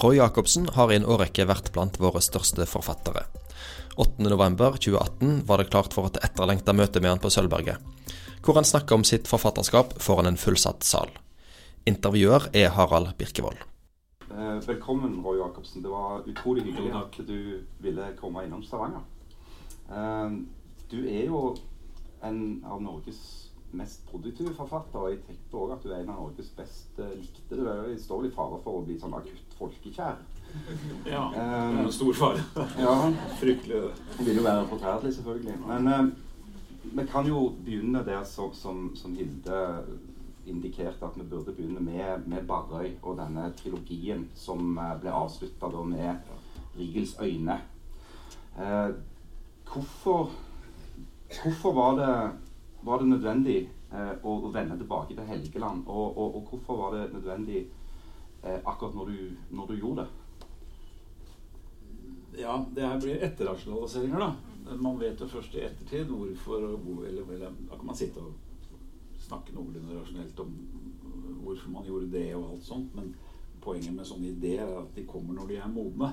Roy Jacobsen har i en årrekke vært blant våre største forfattere. 8.11.2018 var det klart for et etterlengta møte med han på Sølvberget, hvor han snakker om sitt forfatterskap foran en fullsatt sal. Intervjuer er Harald Birkevold. Eh, velkommen, Roy Jacobsen. Det var utrolig hyggelig at du ville komme innom Stavanger. Eh, du er jo en av Norges mest produktive forfatter. Og jeg tenkte òg at du er en av Norges best uh, likte. Du er, står vel i fare for å bli sånn akutt folkekjær. Ja. Um, det er en stor fare. ja. Fryktelig. Det vil jo være forferdelig, selvfølgelig. Men uh, vi kan jo begynne der som, som, som Hilde indikerte at vi burde begynne med, med Barrøy og denne trilogien som ble avslutta med Rigels øyne. Uh, hvorfor, hvorfor var det var det nødvendig eh, å, å, vende tilbake til Helgeland? Og, og, og hvorfor var det nødvendig eh, akkurat når du, når du, gjorde det? Ja, det her blir etterrasjonaliseringer, da. Man vet jo først i ettertid hvorfor eller, eller, Da kan man sitte og snakke noenlunde rasjonelt om hvorfor man gjorde det og alt sånt, men poenget med sånne ideer er at de kommer når de er modne.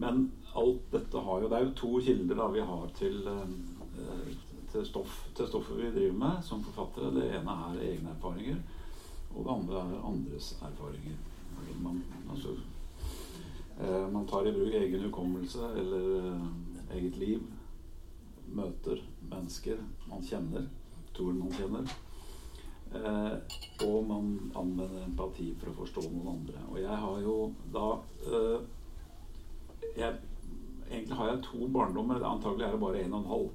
Men alt dette har jo Det er jo to kilder da vi har til uh, til, stoff, til, stoffet vi driver med som forfattere. Det ene er egne erfaringer, og det andre er andres erfaringer. Man, altså, eh, man tar i bruk egen hukommelse eller eh, eget liv. Møter mennesker man kjenner, tror man kjenner. Eh, og man anvender empati for å forstå noen andre. Og jeg har jo da eh, jeg, Egentlig har jeg to barndommer. Antagelig er det bare en og en halv.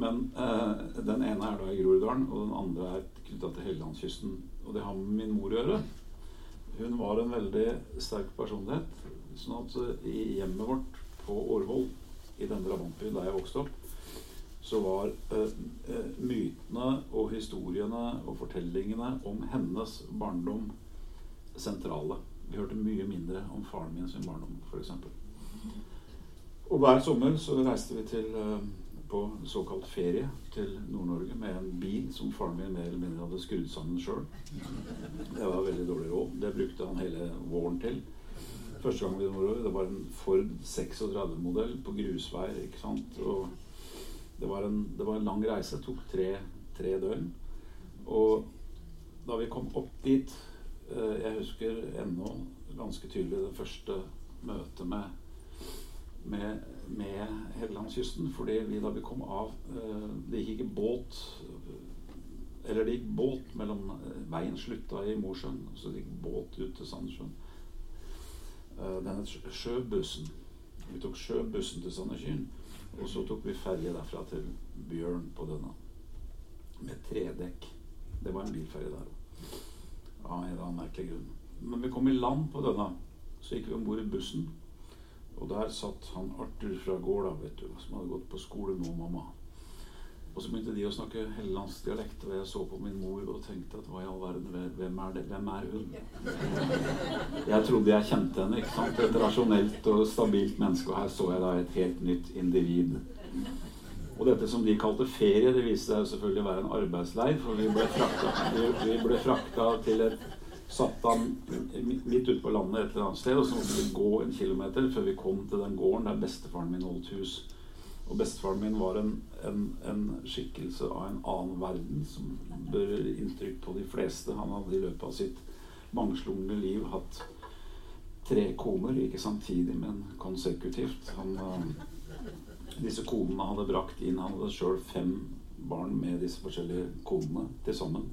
Men eh, den ene er da i Groruddalen, og den andre er knytta til Helgelandskysten. Og det har med min mor å gjøre. Hun var en veldig sterk personlighet. sånn at eh, i hjemmet vårt på Årvoll, i denne drabantbyen der jeg vokste opp, så var eh, eh, mytene og historiene og fortellingene om hennes barndom sentrale. Vi hørte mye mindre om faren min sin barndom, f.eks. Og hver sommer så reiste vi til eh, på såkalt ferie til Nord-Norge med en bil som faren min mer eller mindre hadde skrudd sammen sjøl. Det var veldig dårlig råd. Det brukte han hele våren til. Første gang vi var det var en Ford 36-modell på grusveier. ikke sant? Og det var en, det var en lang reise. Det tok tre, tre døgn. Og da vi kom opp dit eh, Jeg husker ennå ganske tydelig det første møtet med med, med Helgelandskysten. Fordi vi da vi kom av eh, Det gikk ikke båt Eller det gikk båt mellom eh, Veien slutta i Mosjøen, så det gikk båt ut til Sandnessjøen. Eh, den het Sjøbussen. Vi tok Sjøbussen til Sandnessjøen. Og så tok vi ferje derfra til Bjørn på denne. Med tredekk. Det var en bilferje der òg. Av en eller annen merkelig grunn. Men vi kom i land på denne. Så gikk vi om bord i bussen. Og der satt han Arthur fra gårda, vet du, som hadde gått på skole med mamma. Og så begynte de å snakke hellandsdialekt, og jeg så på min mor og tenkte at hva i all verden, hvem er det? Hvem er hun? Jeg trodde jeg kjente henne, ikke sant? Et rasjonelt og stabilt menneske, og her så jeg da et helt nytt individ. Og dette som de kalte ferie, det viste seg selvfølgelig å være en arbeidsleir, for vi ble frakta, vi ble frakta til et satt han midt ute på landet et eller annet sted, og så måtte vi gå en kilometer før vi kom til den gården der bestefaren min holdt hus. Og bestefaren min var en, en, en, skikkelse av en annen verden som bør inntrykk på de fleste. Han hadde i løpet av sitt mangslungne liv hatt tre koner, ikke samtidig, men konsekutivt. Han, eh, disse konene hadde brakt inn Han hadde sjøl fem barn med disse forskjellige konene til sammen.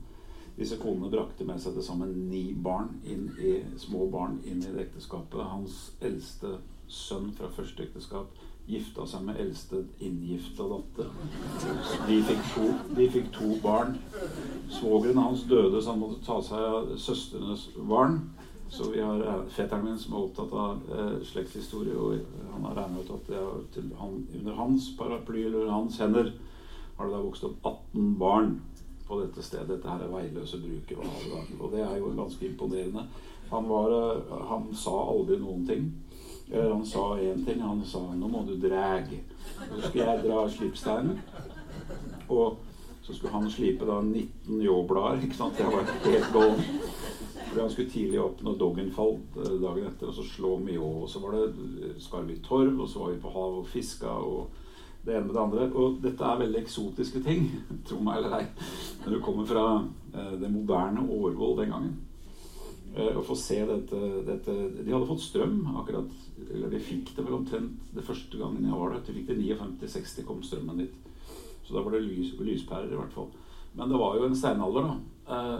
Disse konene brakte med seg til sammen ni barn inn i, små barn inn i det ekteskapet. Hans eldste sønn fra første ekteskap gifta seg med eldste inngifta datter. De fikk to, de fikk to barn. Svogeren hans døde, så han måtte ta seg av søstrenes barn. Så vi har eh, fetteren min som er opptatt av eh, slektshistorie, og han har regna ut at er, han, under hans paraply eller hans hender har det da vokst opp 18 barn på dette stedet. Dette her er veiløse brukere. Og det er jo ganske imponerende. Han, var, eh, han sa aldri noen ting. Han sa én ting. Han sa 'nå må du dræge'. Så skulle jeg dra slipsteinen. Og så skulle han slipe da 19 ljåblader. Ikke sant? Jeg var helt gåen. Fordi han skulle tidlig opp når Doggen falt eh, dagen etter, og så slå Mjå. Og så var det Skarvik torv, og så var vi på havet og fiska. og det ene med det andre. Og dette er veldig eksotiske ting, tro meg eller ei, når du kommer fra eh, det moderne Årvoll den gangen. Eh, å få se dette, dette, De hadde fått strøm akkurat Eller de fikk det vel omtrent det første gangen jeg var der. De fikk det 59-60 kom strømmen dit. Så da var det lys, lyspærer i hvert fall. Men det var jo en steinalder, da. Eh,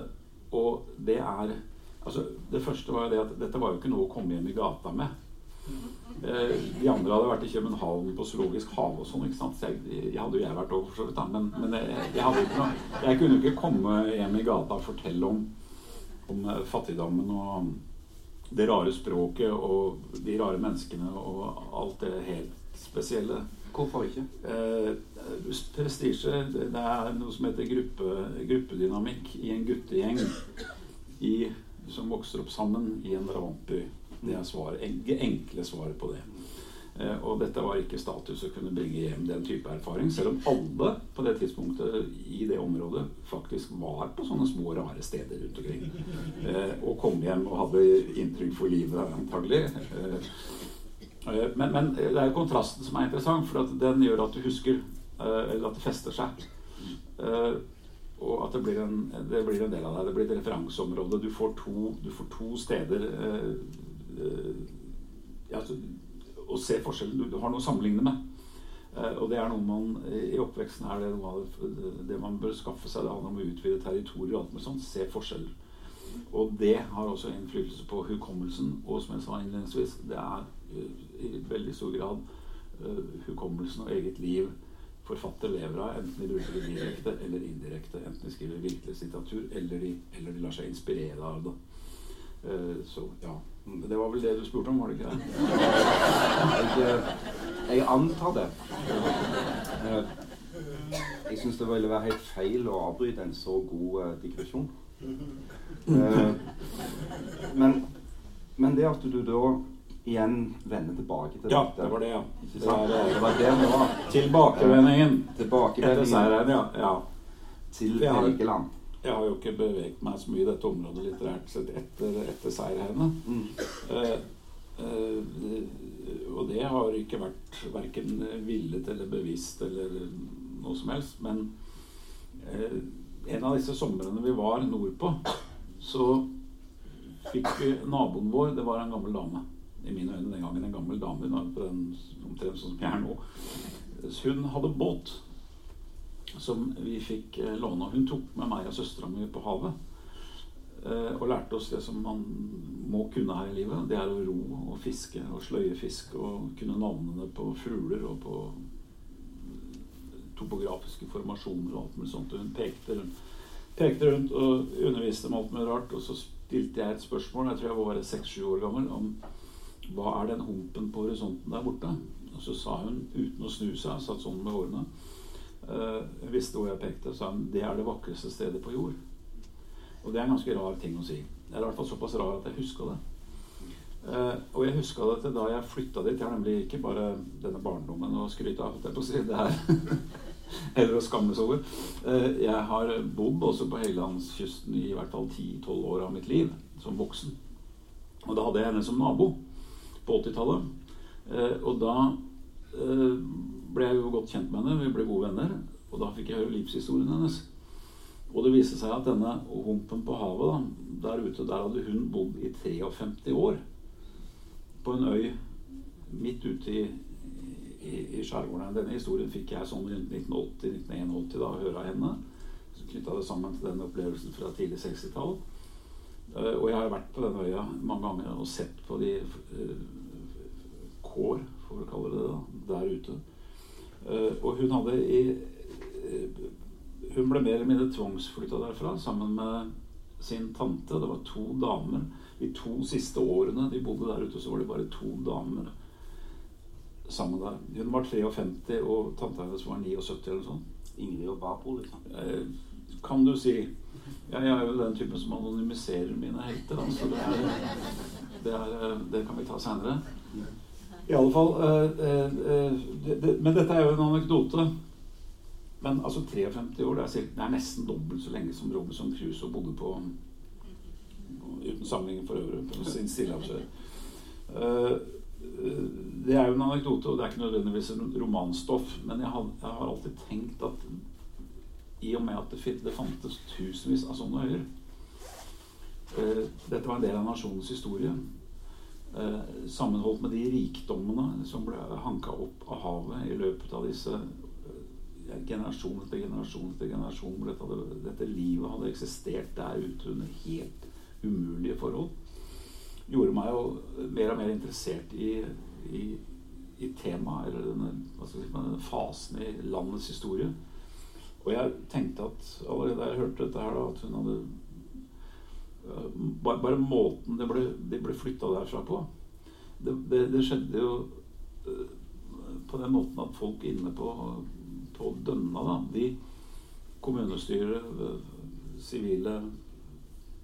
og det er Altså, det første var jo det at dette var jo ikke noe å komme hjem i gata med. Eh, de andre hadde vært i København på zoologisk hage og sånn. ikke sant? Så jeg, hadde jo jeg vært òg, for så vidt. da, Men, men jeg, jeg, noe, jeg kunne ikke komme hjem i gata og fortelle om, om eh, fattigdommen og det rare språket og de rare menneskene og alt det helt spesielle. Hvorfor ikke? Eh, prestisje Det er noe som heter gruppe, gruppedynamikk i en guttegjeng i, som vokser opp sammen i en drabantby. Det er svaret, enkle svaret på det. Eh, og dette var ikke status å kunne bringe hjem den type erfaring, selv om alle på det tidspunktet i det området faktisk var på sånne små, rare steder rundt omkring. Eh, og kom hjem og hadde inntrykk for livet, antagelig. Eh, men, men, det er kontrasten som er interessant, for den gjør at du husker, eller at det fester seg. Og at det blir, en, det blir, en, del av deg. Det blir et referanseområde. Du du får to steder ja, altså, å se forskjellen. Du, har noe å sammenligne med. Uh, og det er noe man i oppveksten er det noe av det, det man bør skaffe seg. Det handler om å utvide territorier og alt med sånt. Se forskjeller. Og det har også innflytelse på hukommelsen. Og som jeg sa innledningsvis, det er uh, i veldig stor grad uh, hukommelsen og eget liv forfatter lever av, enten de bruker det direkte eller indirekte. Enten de skriver virkelighetslitteratur, eller de, eller de lar seg inspirere av det. så ja. Det var vel det du spurte om, var det ikke det? Jeg, jeg antar det. Jeg syns det ville være helt feil å avbryte en så god uh, digresjon. Men, men, det at du da igjen vender tilbake til ja, dette Ja, det var det, ja. Det, er, det var det det var. Tilbakevendingen. Tilbakevendingen. Etter seieren, ja. ja. Til Helgeland jeg har jo ikke beveget meg så mye i dette området litterært sett etter, etter seierheiene. Mm. Eh, eh, og det har ikke vært verken villet eller bevisst eller noe som helst. Men eh, en av disse somrene vi var nordpå, så fikk vi naboen vår Det var en gammel dame. I mine øyne den gangen en gammel dame. Omtrent sånn som jeg er nå. Hun hadde båt som vi fikk eh, låne. Hun tok med meg og søstera mi på havet. Eh, og lærte oss det som man må kunne her i livet. Det er å ro og fiske og sløye fisk og kunne navnene på fugler og på topografiske formasjoner og alt mulig sånt. Hun pekte rundt, pekte rundt og underviste om alt mulig rart. Og så stilte jeg et spørsmål, jeg tror jeg var seks-sju år gammel, om hva er den humpen på horisonten der borte? Og så sa hun uten å snu seg, satt sånn med årene uh, visste hvor jeg pekte, sa han det er det vakreste stedet på jord. Og det er en ganske rar ting å si. Det er i hvert fall såpass rar at jeg huska det. Uh, og jeg huska det til da jeg flytta dit. Jeg har nemlig ikke bare denne barndommen å skryte av. Det, si. det er Eller å skammes over. Uh, jeg har bodd også på Helgelandskysten i hvert fall 10-12 år av mitt liv som voksen. Og da hadde jeg henne som nabo på 80-tallet. Uh, og da ble jeg jo godt kjent med henne. Vi ble gode venner. Og da fikk jeg høre livshistorien hennes. Og det viste seg at denne humpen på havet da, der ute, der hadde hun bodd i 53 år. På en øy midt ute i, i, i skjærgården. Denne historien fikk jeg sånn rundt 1980-1981 da høre av henne. Så knytta det sammen til den opplevelsen fra tidlig 60-tall. Uh, og jeg har vært på denne øya mange ganger og sett på de uh, kår, får vi kalle det det, der ute. Eh, og hun hadde i eh, Hun ble mer eller mindre tvangsflytta derfra sammen med sin tante. Det var to damer. De to siste årene de bodde der ute, så var det bare to damer sammen der. Hun var 53, og tanta hennes var 79 eller noe sånt. Ingrid og Barbro, liksom? Eh, kan du si. Jeg er jo den typen som anonymiserer mine helter. Altså det, er, det, er, det kan vi ta seinere. I alle fall eh, eh, det, det, Men dette er jo en anekdote. Men altså 53 år, det er, det er nesten dobbelt så lenge som Robinson Crusoe bodde på uten samlingen for øvrig. Det er jo en anekdote, og det er ikke nødvendigvis en romanstoff. Men jeg har, jeg har alltid tenkt at i og med at det, det fantes tusenvis av sånne øyer Dette var en del av nasjonens historie. Uh, sammenholdt med de rikdommene som ble hanka opp av havet i løpet av disse generasjon etter generasjon etter generasjon hvor dette, dette, livet hadde eksistert der ute under helt umulige forhold, gjorde meg jo mer og mer interessert i, i, i temaet, eller denne, si, denne, fasen i landets historie. Og jeg tenkte at allerede da jeg hørte dette her, da, at hun hadde bare, bare måten det ble, de ble flytta derfra på det, det, det skjedde jo på den måten at folk inne på på Dønna, da, de kommunestyret, sivile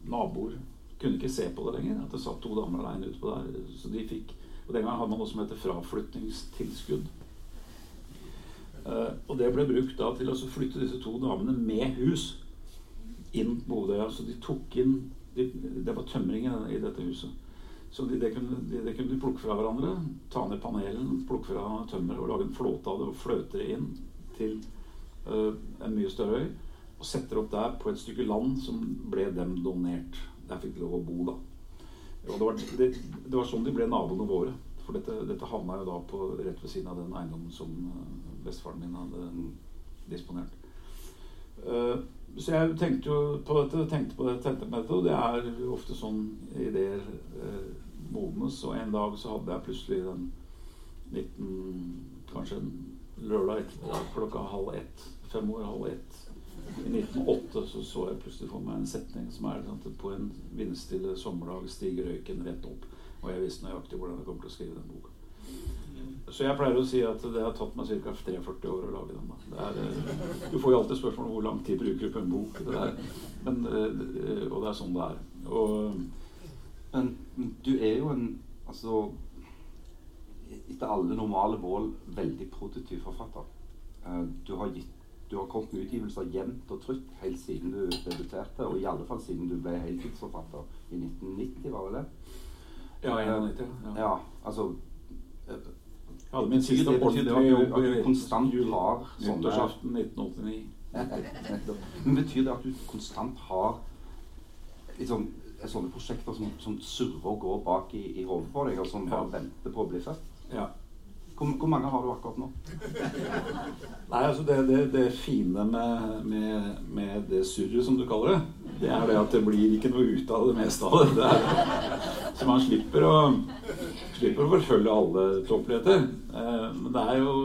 naboer kunne ikke se på det lenger. At det satt to damer aleine ute på der. Så de fikk, og Den gangen hadde man noe som heter fraflyttingstilskudd. Uh, og det ble brukt da til å flytte disse to damene med hus inn på Bodøya. Så de tok inn de, Det var tømring i dette huset. Så de, det, kunne, de, det, kunne, de, plukke fra hverandre. Ta ned panelen, plukke fra tømmer og lage en flåte av det og fløte det inn til uh, en mye større øy. Og setter opp der på et stykke land som ble dem donert. Der fikk de lov å bo, da. Og det var, det, det var sånn de ble naboene våre. For dette, dette havna jo da på, rett ved siden av den eiendommen som uh, bestefaren min hadde disponert. Uh, så jeg tenkte jo på dette, tenkte på dette, tenkte på dette, og det er ofte sånn ideer uh, modnes. Og en dag så hadde jeg plutselig den 19 Kanskje en lørdag ettermiddag klokka halv ett, fem år, halv ett i 1908 så så jeg plutselig for meg en setning som er sånn at på en vindstille sommerdag stiger røyken rett opp. Og jeg visste nøyaktig hvordan jeg kom til å skrive den boka. Så jeg pleier å si at det har tatt meg ca. 43 år å lage den. Er, eh, du får jo alltid spørsmål om hvor lang tid bruker du på en bok. Det er, men, eh, og det er sånn det er. Og, men du er jo en Altså etter alle normale mål veldig produktiv forfatter. Du har, gitt, du har kommet med utgivelser jevnt og trutt helt siden du debuterte, og i alle fall siden du ble heltidsforfatter i 1990, var det det? Ja, 91. Ja, ja altså ja, min siste det betyr det at du, konstant har sånne Nyttårsaften 1989. Men betyr det at du konstant har liksom, sånne prosjekter som, som surrer og går bak i, i hodet på deg, og som bare venter på å bli født? Ja. Hvor, hvor, mange har du akkurat nå? Nei, altså det, det, det fine med, med, med, det surret, som du kaller det, det er det at det blir ikke noe ut av det meste av det. det er, så man slipper å, slipper å forfølge alle tåpeligheter. Eh, men det er jo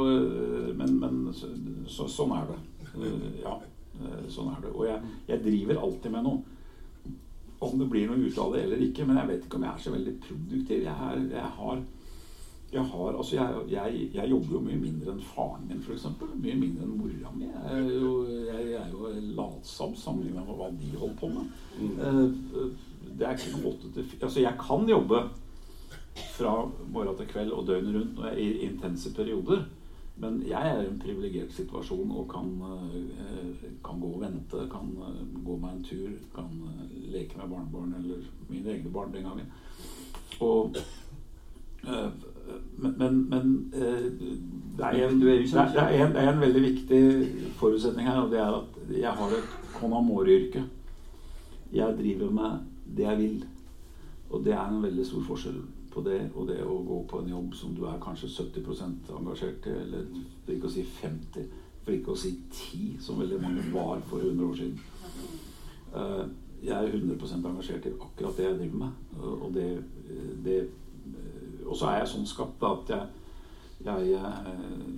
Men, men så, så, sånn er det. Eh, ja, eh, sånn er det. Og jeg, jeg driver alltid med noe om det blir noe ut av det eller ikke. Men jeg vet ikke om jeg er så veldig produktiv. Jeg, er, jeg har jeg, har, altså jeg, jeg, jeg, jobber jo mye mindre enn faren min, f.eks. Mye mindre enn mora mi. Jeg er jo, jeg, er jo latsabb sammenlignet med hva de holder på med. Mm. Eh, det er ikke noe åtte til Altså, jeg kan jobbe fra morgen til kveld og døgnet rundt i intense perioder. Men jeg er i en privilegert situasjon og kan, eh, kan, gå og vente. Kan eh, gå meg en tur. Kan leke med barnebarn eller mine egne barn den gangen. Og men, men, men eh, det, er en, det, er en, det, er en, veldig viktig forutsetning her, og det er at jeg har et con amore-yrke. Jeg driver med det jeg vil. Og det er en veldig stor forskjell på det og det å gå på en jobb som du er kanskje 70% engasjert i, eller for ikke å si 50, for ikke å si 10, som veldig mange var for 100 år siden. Eh, jeg er 100% engasjert i akkurat det jeg driver med. Og det, det og så er jeg sånn skapt at jeg, jeg, eh,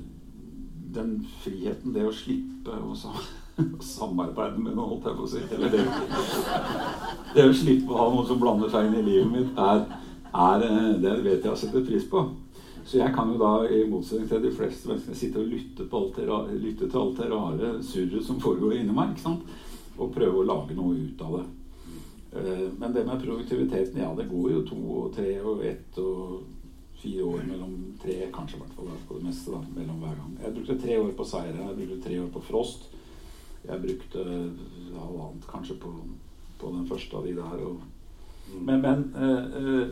Den friheten, det å slippe å samarbeide med noen, holdt jeg på å si Eller det, det å slippe å ha noen som blander seg inn i livet mitt, er, er eh, det vet jeg å sette pris på. Så jeg kan jo da, i motsetning til de fleste menneskene, sitte og lytte, det, lytte til alt det rare surret som foregår inni meg. ikke sant? Og prøve å lage noe ut av det. Eh, men det med produktiviteten, ja, det går jo to og tre og ett og fire år mellom tre, kanskje i hvert fall på det meste, da, mellom hver gang. Jeg brukte tre år på Seire, jeg brukte tre år på Frost. Jeg brukte halvannet kanskje på, på, den første av de der. Og. Men, men uh,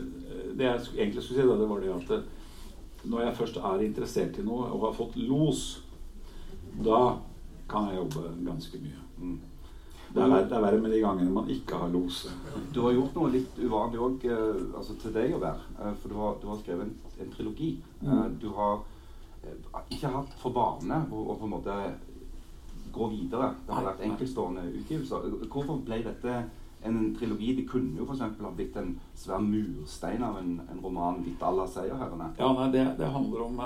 det jeg egentlig skulle si, da, det var det at når jeg først er interessert i noe og har fått los, da kan jeg jobbe ganske mye. Mm. Det er, verre, det er, verre, med de gangene man ikke har los. Du har gjort noe litt uvanlig òg altså til deg å være. For du har, du har, skrevet en, en trilogi. Uh, du har ikke hatt for vane å, på en måte gå videre. Det har vært enkeltstående utgivelser. Hvorfor ble dette en trilogi? Det kunne jo f.eks. ha blitt en svær murstein av en, en roman litt à la 'Seierherrene'. Ja, nei, det, det handler om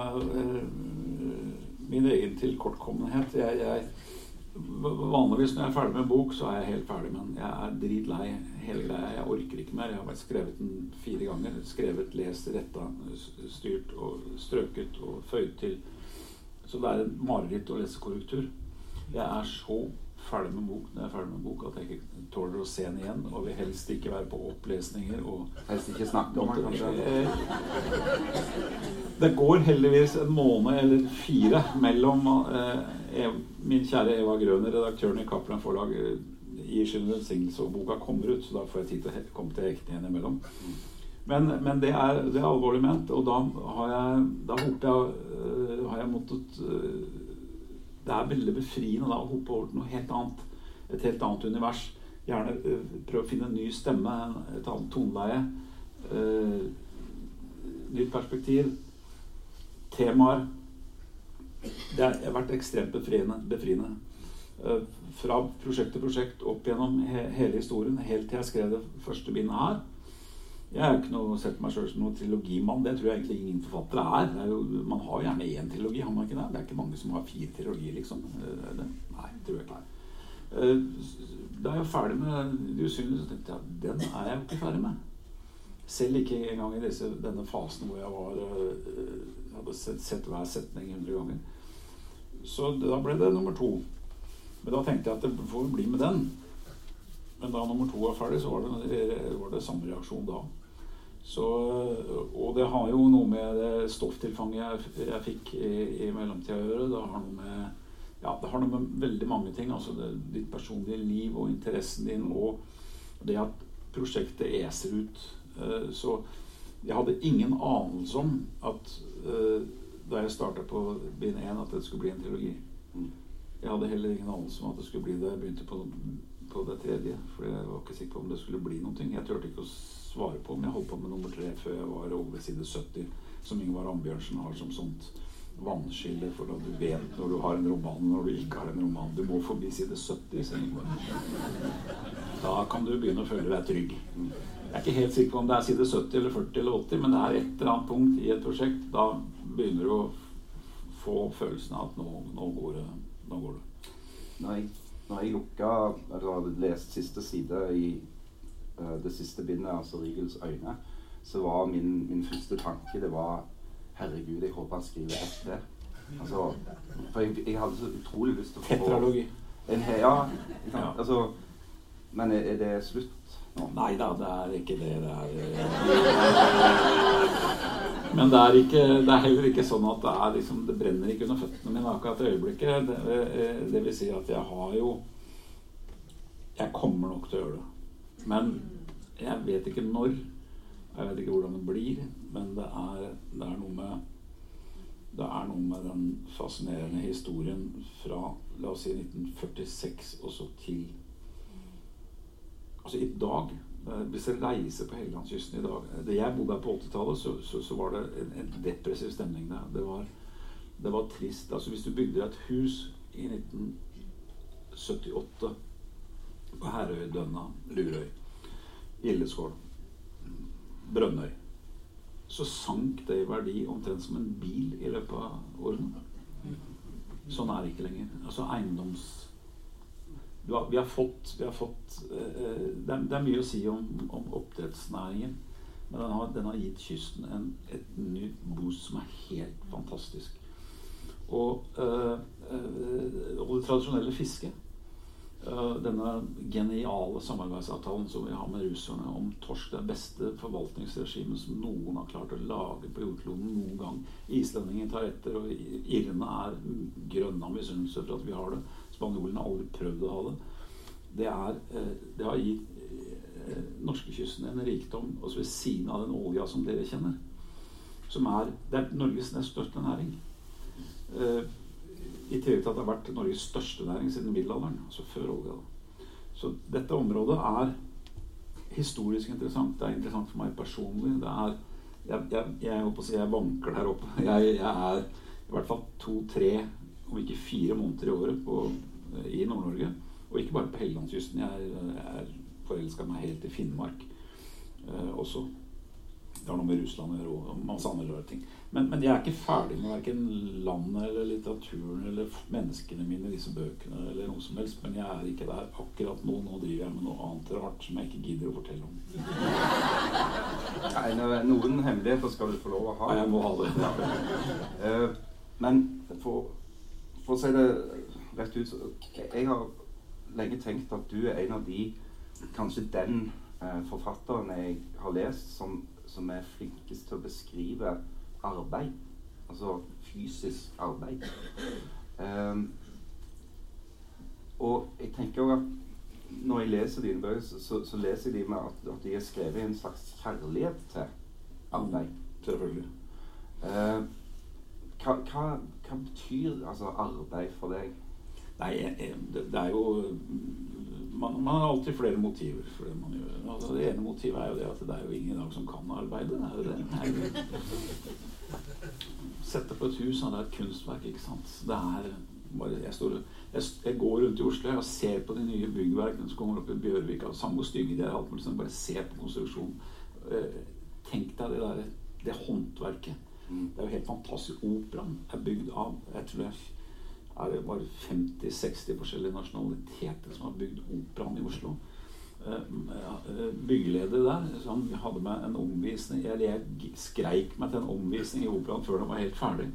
min egen tilkortkommenhet. Jeg, jeg Vanligvis når jeg er ferdig med en bok, så er jeg helt ferdig Men. Jeg er dritlei hele greia. Jeg orker ikke mer. Jeg har skrevet den fire ganger. Skrevet, lest, retta, styrt og strøket og føyd til. Så det er et mareritt å lese korrektur. Jeg er så ferdig med bok når jeg er ferdig med bok at jeg ikke tåler å se den igjen. Og vil helst ikke være på opplesninger. Og helst ikke snakke om den, kanskje? Det går heldigvis en måned eller fire mellom eh, min kjære Eva Grøner, redaktøren i Cappelen Forlag, eh, gir sin velsignelse, og boka kommer ut. Så da får jeg tid til å komme til hektene igjen imellom. Men, men det, er, det, er, alvorlig ment, og da har jeg, da jeg, uh, har jeg måttet det er veldig befriende da, å hoppe over til noe helt annet. Et helt annet univers. Gjerne uh, prøve å finne en ny stemme, et annet toneleie. Uh, nytt perspektiv. Temaer. Det har vært ekstremt befriende. befriende. Uh, fra prosjekt til prosjekt opp gjennom he hele historien, helt til jeg skrev det første bindet her. Jeg har ikke noe, sett meg sjøl som noen trilogimann. Det tror jeg egentlig ingen forfattere er. er jo, man har gjerne én trilogi, har man ikke det? Det er ikke mange som har fire trilogier, liksom. Eh, det, nei, tror jeg ikke. Eh, da jeg var ferdig med De usynlige, så tenkte jeg at den er jeg jo ikke ferdig med. Selv ikke engang i disse, denne fasen hvor jeg var, eh, hadde sett, sett hver setning 100 ganger. Så da ble det nummer to. Men da tenkte jeg at det får bli med den. Men da nummer to var ferdig, så var det, var det samme reaksjon da. Så, og det har jo noe med det stofftilfanget jeg, jeg fikk i, i mellomtida å gjøre. Det har noe med ja, det har noe med veldig mange ting. altså det, Ditt personlige liv og interessen din og det at prosjektet eser ut. Uh, så jeg hadde ingen anelse om at uh, da jeg starta på bind 1, at det skulle bli en trilogi. Mm. Jeg hadde heller ingen anelse om at det skulle bli det jeg begynte på på det tredje. For jeg var ikke sikker på om det skulle bli noe. Jeg turte ikke å svare på om jeg holdt på med nummer tre før jeg var over side 70, som Ingvar Ambjørnsen har som sånt vannskille for at du vet når du har en roman, når du ikke har en roman. Du må forbi side 70, sier Ingvar. Da kan du begynne å føle deg trygg. Jeg er ikke helt sikker på om det er side 70 eller 40 eller 80, men det er et eller annet punkt i et prosjekt. Da begynner du å få følelsen av at nå, nå, går, det, nå går det. Nei når jeg lukka eller hadde lest siste side i uh, det siste bindet, altså 'Rigels øyne', så var min, min, første tanke det var Herregud, jeg håper han skriver ett til. Altså, for jeg, jeg, hadde så utrolig lyst til å få Tetralogi. En, ja, ja. Altså, men er, er det slutt nå? Nei da, det er ikke det. Det er Men det er, ikke, det er, heller ikke sånn at det, er liksom, det brenner ikke under føttene mine akkurat i øyeblikket. Det, eh, det, vil si at jeg har jo Jeg kommer nok til å gjøre det. Men jeg vet ikke når. Jeg vet ikke hvordan det blir. Men det er, det er noe med det er noe med den fascinerende historien fra la oss si 1946 og så til Altså i dag Eh, hvis jeg reiser på Helgelandskysten i dag eh, Da jeg bodde her på 80-tallet, så, så, så, var det en, en, depressiv stemning der. Det var, det var trist. Altså Hvis du bygde et hus i 1978 på Herøy, Dønna, Lurøy, Gildeskål, Brønnøy, så sank det i verdi omtrent som en bil i løpet av årene. Sånn er det ikke lenger. Altså eiendoms har, vi har fått, vi har fått uh, det, er, det, er, mye å si om, om oppdrettsnæringen. Men den har, den har gitt kysten en, et nytt boost som er helt fantastisk. Og, uh, uh, og det tradisjonelle fisket denne geniale samarbeidsavtalen som vi har med russerne om torsk, det beste forvaltningsregimet som noen har klart å lage på jordkloden noen gang. Islendingene tar etter, og irene er grønne av misunnelse for at vi har det. Spanjolene har aldri prøvd å ha det. Det, er, eh, det har gitt eh, norskekysten en rikdom også ved siden av den olja som dere kjenner. Som er, det er Norges nest største næring. Eh, I tillegg til at det har vært Norges største næring siden middelalderen. Altså før olja. Så dette området er historisk interessant. Det er interessant for meg personlig. Det er, jeg, jeg, jeg si jeg vanker der oppe. Jeg er i hvert fall to-tre, om ikke fire måneder i året på, i Nord-Norge. Og ikke bare på Helgelandskysten. Jeg, jeg forelska meg helt i Finnmark eh, også. Det har noe med Russland å gjøre og masse andre rare ting. Men, men, jeg er ikke ferdig med verken landet eller litteraturen eller menneskene mine i disse bøkene. eller noe som helst, Men jeg er ikke der akkurat nå. Nå driver jeg med noe annet rart som jeg ikke gidder å fortelle om. Nei, noen hemmeligheter skal du få lov å ha. Ja, jeg må ha det. Uh, men for, for, å si det rett ut Jeg har lenge tenkt at du er en av de Kanskje den eh, forfatteren jeg har lest som, som, er flinkest til å beskrive arbeid. Altså fysisk arbeid. Um, og jeg tenker også at når jeg leser dine bøker, så, så, leser jeg de med at, at, de er skrevet i en slags kjærlighet til arbeid. Selvfølgelig. Uh, hva, hva, hva, betyr altså, arbeid for deg? Nei, det, det er jo man, man, har alltid flere motiver for det man gjør. Altså, det ene motivet er jo det at det er jo ingen i dag som kan arbeide. Det er jo det. Sette på et hus, det er et kunstverk, ikke sant. Det er bare, jeg, står, jeg, jeg, går rundt i Oslo og ser på de nye byggverkene som kommer opp i Bjørvika. Samme hvor stygge de er, alt mulig, bare ser på konstruksjonen. Eh, tenk deg det der, det håndverket. Mm. Det er jo helt fantastisk. Operaen er bygd av jeg tror det er det bare 50-60 forskjellige nasjonaliteter som har bygd operaen i Oslo. Eh, eh, byggeleder der han hadde med en omvisning Eller jeg skreik meg til en omvisning i operaen før den var helt ferdig.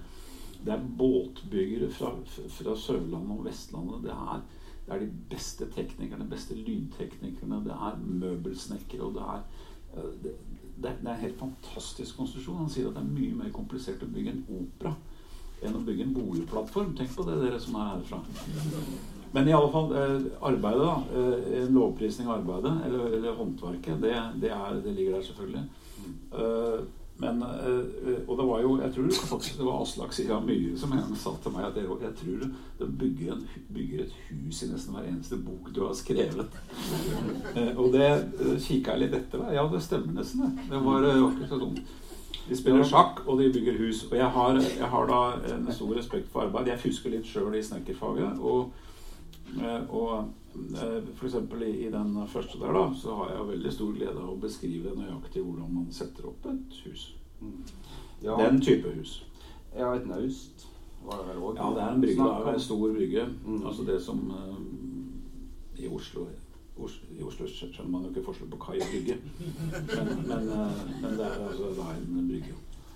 Det er båtbyggere fra, fra Sørlandet og Vestlandet. Det er, det er, de beste teknikerne, de beste lydteknikerne. Det er møbelsnekkere. og det er eh, det, det, er en helt fantastisk konstruksjon. Han sier at det er mye mer komplisert å bygge en opera enn å bygge en boligplattform. Tenk på det, dere som er herfra. Men i alle fall, eh, arbeidet, da. Eh, en lovprisning av arbeidet, eller, eller håndverket, det, det, er, det, ligger der selvfølgelig. Uh, men, og det var jo Jeg tror faktisk det var Aslak Sira Myhre som en sa til meg at jeg, jeg tror du bygger, bygger, et hus i nesten hver eneste bok du har skrevet. Og det kikka jeg litt etter. Ja, det stemmer nesten, det. Det var, var ikke så dumt. De spiller sjakk, og de bygger hus. Og jeg har, jeg har da en stor respekt for arbeid. Jeg fusker litt sjøl i snekkerfaget. Og, eh, og eh, f.eks. I, den første der, da, så har jeg veldig stor glede av å beskrive nøyaktig hvordan man setter opp et hus. Mm. Ja. Den type hus. Ja, et naust var det vel òg? Ja, det er en brygge. Det er en stor brygge. Mm. Altså det som uh, i Oslo i Oslo skjønner man jo ikke forskjell på kai og brygge. Men, men, eh, men, det er altså da en brygge.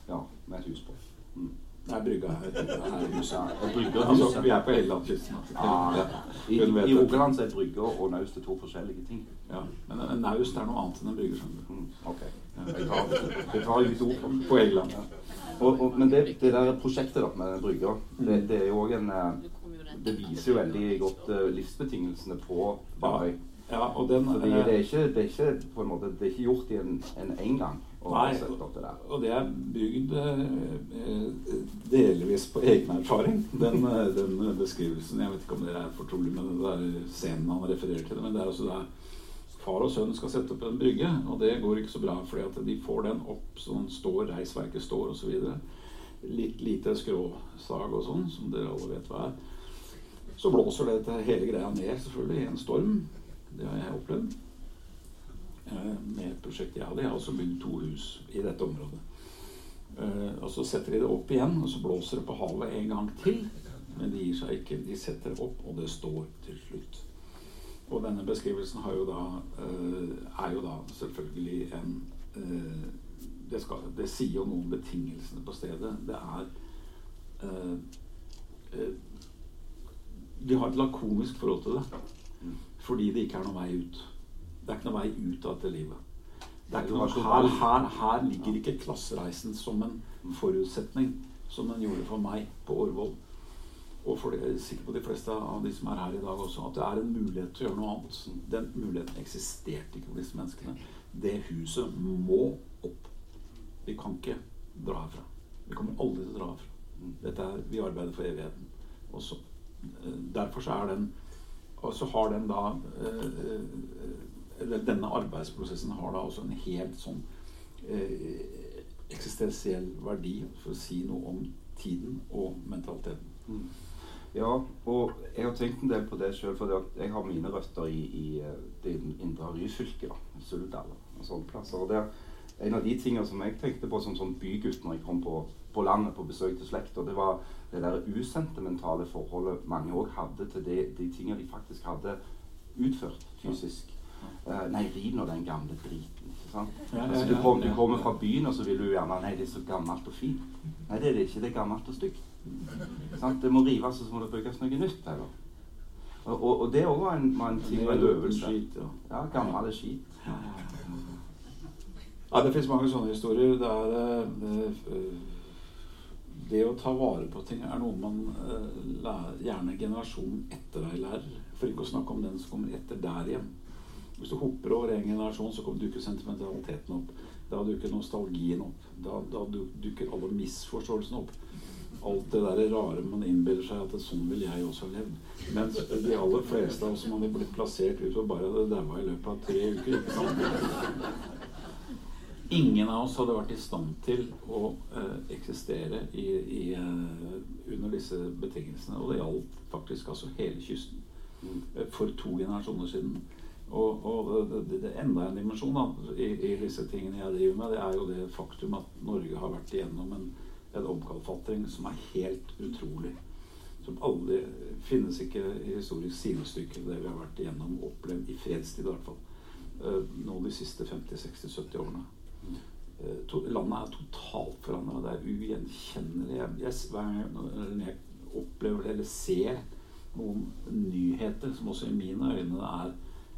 Ja, med et hus på. Mm. Nei, brygga er, er. Ja, altså, vi er på Helgelandskysten. Ja, ja. I, i Rogaland er brygge og naust to forskjellige ting. Ja, Men en naust er noe annet enn en brygge. Mm, ok. Jeg tar, tar litt ord på, Helgeland. Og, og, men det, det, der prosjektet da, med brygga, det, det, er jo òg en eh, Det viser jo veldig godt uh, livsbetingelsene på Barøy. Ja, og den, Fordi det er, ikke, det er ikke, på en måte, det er ikke gjort i en, en, engang. Nei, det og det er bygd eh, delvis på egen erfaring, den, eh, den, beskrivelsen. Jeg vet ikke om dere er fortrolig med den der scenen han refererer til. Men det er altså der far og sønn skal sette opp en brygge, og det går ikke så bra. fordi at de får den opp så den står, reisverket står osv. Litt lite skråsag og sånn, som dere alle vet hva er. Så blåser det hele greia ned, selvfølgelig, i en storm. Det har jeg opplevd med med prosjektet jeg hadde. Jeg har også bygd to hus i dette området. Eh, og så setter de det opp igjen, og så blåser det på havet en gang til. Men de gir seg ikke. De setter det opp, og det står til slutt. Og denne beskrivelsen jo da, eh, er jo da selvfølgelig en det, skal, det, sier jo noe om betingelsene på stedet. Det er De har et lakonisk forhold til det. Fordi det ikke er noen vei ut. Det er ikke noen vei ut av dette livet. Noe, her, her, her, ligger ikke klassereisen som en forutsetning, som den gjorde for meg på Årvoll. og for det, jeg er sikker på de fleste av de som er her i dag også, at det er en mulighet til å gjøre noe annet. Den muligheten eksisterte ikke for disse menneskene. Det huset må opp. Vi kan ikke dra herfra. Vi kommer aldri til å dra herfra. Dette er, vi arbeider for evigheten. Også. eh, derfor så er den Og så har den da eh, eller Denne arbeidsprosessen har da også en helt sånn eh, eksistensiell verdi for å si noe om tiden og mentaliteten. Mm. Ja, og jeg har tenkt en del på det sjøl, for jeg har mine røtter i, i eh, det indre Ryfylke. Suldal og sånne plasser. Og der, en av de tingene som jeg tenkte på som sånn bygutt når jeg kom på, på landet på besøk til slekta, det var det der usentimentale forholdet mange òg hadde til det, de tingene de faktisk hadde utført fysisk. Uh, nei, riv nå den gamle driten. ikke sant? Ja, ja, altså, du, kom, du kommer fra byen, og så vil du gjerne Nei, det er så gammelt og fint. Nei, det er det ikke. Det er gammelt og stygt. Sant? Det må rives, og så må det bygges noe nytt. Eller? Og, og, og det òg var en, var en ting og en øvelse. Skit. Ja, gammel skit. Ja, det fins mange sånne historier. Det er eh, det, det å ta vare på ting er noe man eh, lærer, gjerne generasjonen etter deg lærer. For ikke å snakke om den som kommer etter der igjen. Hvis du hopper over en generasjon, så dukker sentimentaliteten opp. Da dukker nostalgien opp. Da, da dukker alle misforståelsene opp. Alt det der rare man innbiller seg at sånn vil jeg også ha levd. Mens de aller fleste av oss som hadde blitt plassert utover bare hadde daua i løpet av tre uker. ikke sant? Ingen av oss hadde vært i stand til å eh, eksistere i, i, eh, under disse betingelsene. Og det gjaldt faktisk altså hele kysten eh, for to generasjoner siden. Og, og det, det, det enda en dimensjon da, i, i disse tingene jeg driver med. Det er jo det faktum at Norge har vært igjennom en, en omkalfatring som er helt utrolig. Som aldri finnes ikke i historisk sidestykke det vi har vært igjennom, opplevd i fredstid i hvert fall. eh, Nå de siste 50-60-70 årene. Eh, landet er totalt forandra. Det er ugjenkjennelig. Hver gang jeg- opplever det, eller ser noen nyheter som også i mine øyne er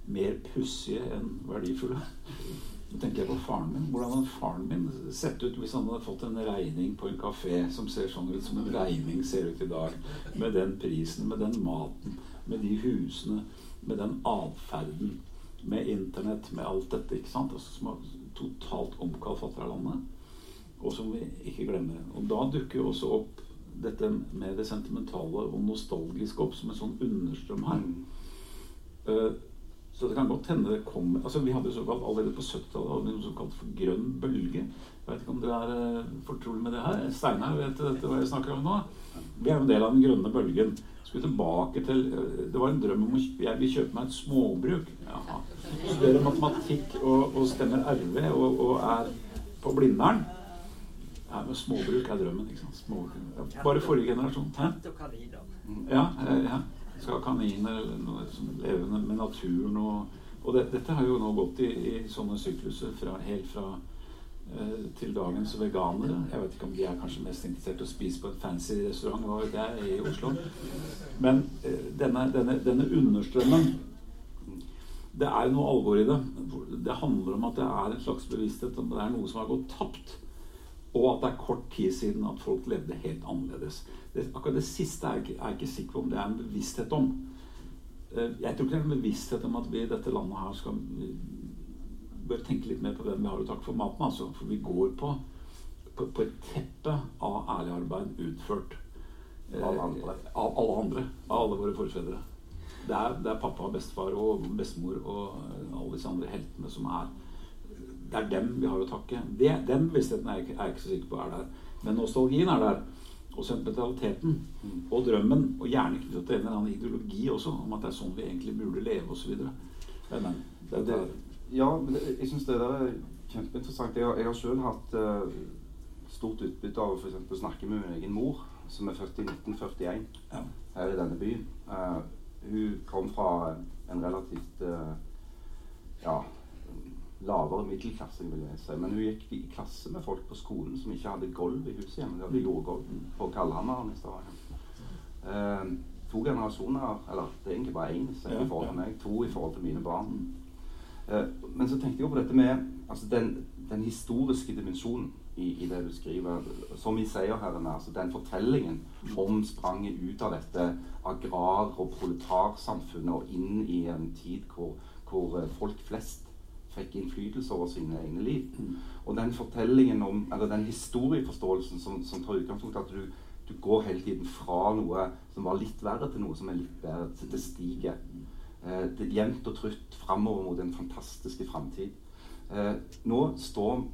mer pussige enn verdifulle. Nå tenker jeg på faren min. Hvordan hadde faren min sett ut hvis han hadde fått en regning på en kafé som ser sånn ut som en regning ser ut i dag? Med den prisen, med den maten, med de husene, med den atferden, med internett, med alt dette. ikke sant? Altså, totalt omkalfatra landet. Og som vi ikke glemmer. Og da dukker jo også opp dette med det sentimentale og nostalgiske opp som en sånn understrøm her. Uh, så det kan godt hende det kommer altså Vi hadde jo såkalt allerede på 70-tallet noe som såkalt for grønn bølge. Jeg vet ikke om du er eh, fortrolig med det her? Steinar, vet dette hva jeg snakker om nå? Vi er jo en del av den grønne bølgen. Skulle tilbake til eh, Det var en drøm om å Jeg vil kjøpe meg et småbruk. Jaha. Studerer matematikk og, og stemmer RV og, og er på Blindern. Ja, men småbruk er drømmen. ikke sant? Småbruk. Bare forrige generasjon. Hæ? Ja, eh, ja. Skal ha kaniner levende med naturen og Og det, dette har jo nå gått i, i sånne sykluser fra, helt fra til dagens veganere. Jeg vet ikke om de er kanskje mest interessert i å spise på en fancy restaurant hva vet jeg, i Oslo. Men eh, denne, denne, denne understrømmen Det er noe alvor i det. Det handler om at det er en slags bevissthet om det er noe som har gått tapt. Og at det er kort tid siden at folk levde helt annerledes. Det, akkurat det siste er jeg, ikke, er jeg ikke sikker på om det er en bevissthet om. Eh, Jeg tror ikke det er en bevissthet om at vi i dette landet her skal bør tenke litt mer på hvem vi har å takke for maten. Altså. For vi går på, på, på et teppe av ærlig arbeid utført eh, Av. Av alle andre. Av alle våre forfedre. Det er, det er pappa, bestefar og bestemor og eh, alle disse andre heltene som er Det er dem vi har å takke. Det, den bevisstheten er jeg, ikke, er jeg ikke så sikker på er der. Men nostalgien er der. Og sentimentaliteten og drømmen. Og gjerne knyttet til en eller annen ideologi også, om at det er sånn vi egentlig burde leve osv. Det, men det, det, Ja, men det, jeg syns det der er kjempeinteressant. Jeg har, jeg har sjøl hatt uh, stort utbytte av å for snakke med min egen mor, som er født i 1941 ja. her i denne byen. Uh, hun kom fra en relativt uh, ja, lavere middelklasse, vil jeg si. Men hun gikk i klasse med folk på skolen som ikke hadde gulv i huset hjemme. De hadde jordgulv på Kallhammeren i Stavanger. Uh, to generasjoner, eller det er egentlig bare én i forhold til ja. meg, to i forhold til mine barn. Eh, men så tenkte jeg på dette med altså den, den historiske dimensjonen i, i det du skriver. Som i seierherrene, altså den fortellingen om spranget ut av dette agrar- og proletarsamfunnet og inn i en tid hvor, hvor eh, folk flest fikk innflytelse over sine egne liv. Og den fortellingen om, eller den historieforståelsen som, som tar utgangspunkt i at du, du, går hele tiden fra noe som var litt verre, til noe som er litt bedre. Det stiger. Eh, jevnt og trutt framover mot en fantastisk framtid. Eh, nå står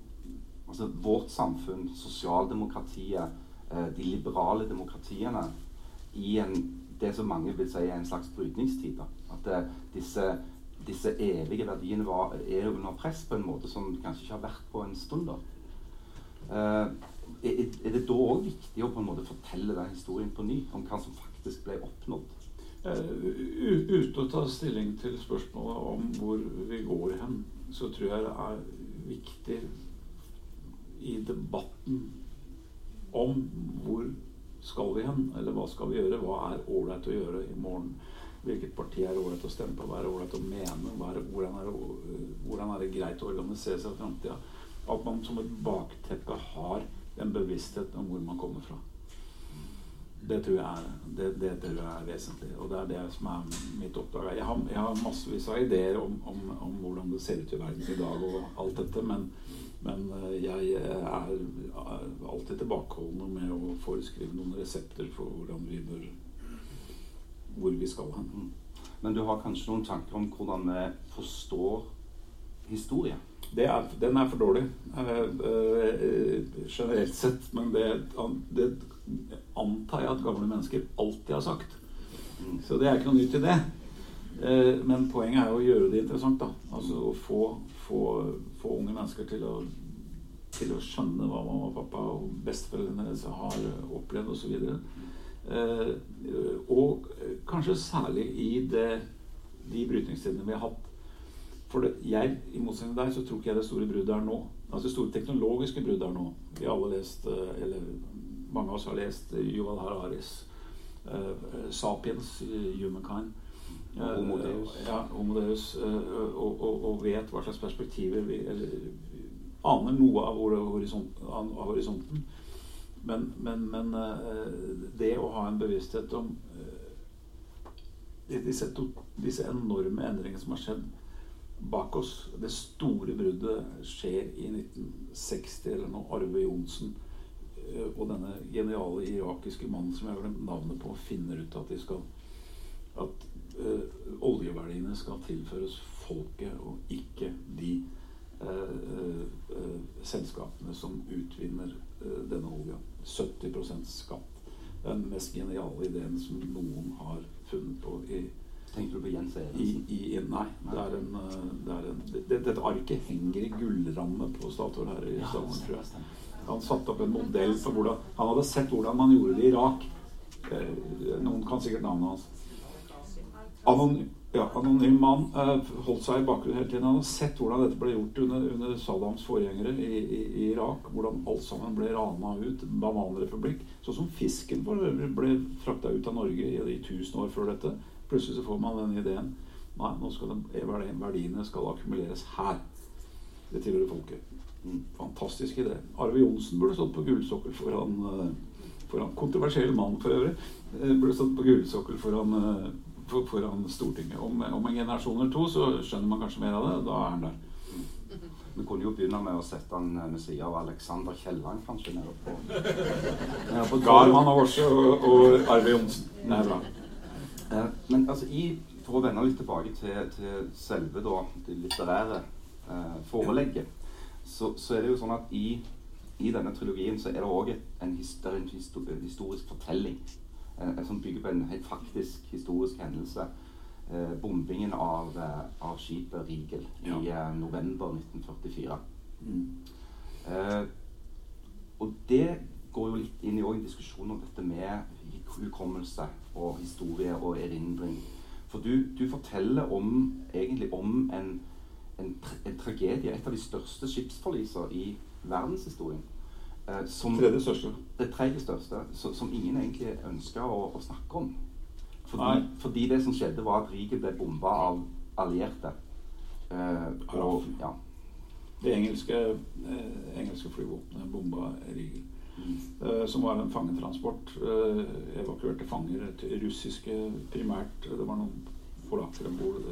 altså, vårt samfunn, sosialdemokratiet, eh, de liberale demokratiene, i en, det som mange vil si er en slags brytningstid. At eh, disse disse evige verdiene var, er under press på en måte som kanskje ikke har vært på en stund. da. Er, er, det da òg viktig å på en måte fortelle den historien på ny, om hva som faktisk ble oppnådd? Uh, uten å ta stilling til spørsmålet om hvor vi går hen, så tror jeg det er viktig i debatten om hvor skal vi hen, eller hva skal vi gjøre, hva er ålreit å gjøre i morgen hvilket parti er ålreit å stemme på, hva er ålreit å mene, er, hvordan, er det, hvordan, er det, greit å organisere seg i framtida. At man som et bakteppe har en bevissthet om hvor man kommer fra. Det tror jeg er, det, det tror jeg er vesentlig, og det er det som er mitt oppdrag. Jeg har, jeg har massevis av ideer om, om, om, hvordan det ser ut i verden i dag og alt dette, men, men eh, jeg er alltid tilbakeholden med å foreskrive noen resepter for hvordan vi bør hvor vi skal hen. Mm. Men du har kanskje noen tanker om hvordan vi forstår historie? Er, den er for dårlig uh, uh, generelt sett. Men det, det, antar jeg at gamle mennesker alltid har sagt. Mm. Så det er ikke noe nytt i det. Uh, men poenget er jo å gjøre det interessant. da Altså å få, få, få unge mennesker til å, til å skjønne hva mamma og pappa og besteforeldrene deres har opplevd osv. Og, og kanskje særlig i det, de brytningstidene vi har hatt. For det, jeg, i motsetning til deg, så tror ikke jeg det store bruddet er nå. Altså det store teknologiske bruddet er nå. Vi har alle lest, eh, eller mange av oss har lest Yuval Hararis uh, 'Sapiens', 'Humankind'. Uh, Homodeus. Ja, Homodeus. Uh, og, og, og, vet hva slags perspektiver vi eller, aner noe av, horisonten, av horisonten. Men, men, men eh, det å ha en bevissthet om eh, disse, disse, enorme endringene som har skjedd bak oss Det store bruddet skjer i 1960, eller noe. Arve Johnsen eh, og denne geniale irakiske mannen som jeg har glemt navnet på, finner ut at de skal at uh, oljeverdiene skal tilføres folket, og ikke de uh, uh, selskapene som utvinner denne olja. 70% skatt. Den mest geniale ideen som noen har funnet på i Tenker du på Jens Evensen? nei. Det er en, eh, det er en det, dette arket henger i gullramme på Statoil her i Stavanger. Ja, han satte opp en modell for hvordan Han hadde sett hvordan man gjorde det i Irak. Eh, noen kan sikkert navnet hans. Anon ja, anonym mann uh, holdt seg i bakgrunnen hele tiden. Han hadde sett hvordan dette ble gjort under, under Saddams forgjengere i, i, i, Irak. Hvordan alt sammen ble rana ut. Bananrepublikk. Sånn som fisken ble frakta ut av Norge i, i tusen år før dette. Plutselig så får man den ideen. Nei, nå skal de, verdiene skal akkumuleres her. Det tilhører folket. Mm, fantastisk idé. Arve Johnsen burde stått på gullsokkel foran, uh, foran Kontroversiell mann for øvrig. Uh, burde stått på gullsokkel foran foran Stortinget. Om, om, en generasjon eller to så skjønner man kanskje mer av det. Da er han der. Vi kunne jo begynne med å sette han ved siden av Alexander Kielland, kanskje. nede på, på Garman og og, Arve Johnsen. Er bra. Eh, men altså, i, for å vende litt tilbake til, til selve da, det litterære eh, forelegget, så, så, er det jo sånn at i, i denne trilogien så er det òg en, en, historisk fortelling Eh, som bygger på en helt faktisk historisk hendelse. Eh, bombingen av, eh, av skipet Rigel ja. i eh, november 1944. Mm. Eh, og det går jo litt inn i en diskusjon om dette med hukommelse og historie og erindring. For du, du forteller om, egentlig om en, en, en, tragedie, et av de største skipsforliser i verdenshistorien. Eh, som, tredje største. Det tredje største, så, som ingen egentlig ønska å, å, snakke om. Fordi, fordi, det som skjedde, var at riket ble bomba av allierte. Eh, og, ja. det engelske, eh, engelske flyvåpenet bomba Rigel. Eh, som var en fangetransport. Eh, evakuerte fanger russiske primært. Det var noen polakker om bord.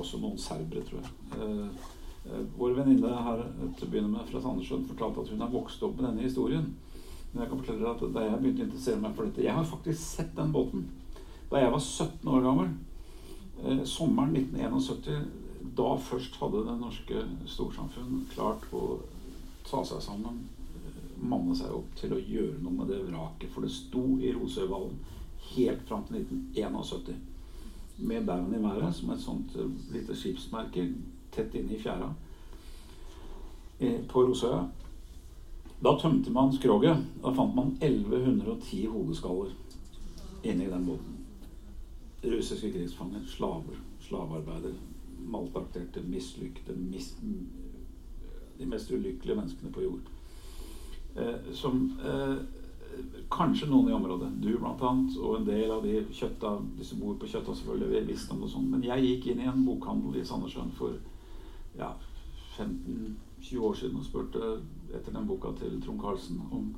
Også noen serbere, tror jeg. Eh, eh, vår venninne her til å begynne med fra Sandnessjøen fortalte at hun har vokst opp med denne historien. Men jeg kan fortelle dere at da jeg begynte å interessere meg for dette Jeg har faktisk sett den båten da jeg var 17 år gammel. Eh, sommeren 1971. Da først hadde det norske storsamfunn klart å ta seg sammen, eh, manne seg opp til å gjøre noe med det vraket. For det sto i Rosøyvallen helt fram til 1971. Med baugen i været som et sånt eh, lite skipsmerke tett inne i fjæra eh, på Rosøya. Da tømte man skroget. Da fant man 1110 hodeskaller inni den båten. Russiske krigsfanger, slaver, slavearbeidere, maltrakterte, mislykte mis, de mest ulykkelige menneskene på jord. Eh, som eh, kanskje noen i området, du blant annet, og en del av de kjøtta, de som bor på Kjøtta, selvfølgelig visste om det sånn. Men jeg gikk inn i en bokhandel i Sandnessjøen for ja, 15-20 år siden og spurte etter den boka til Trond Karlsen om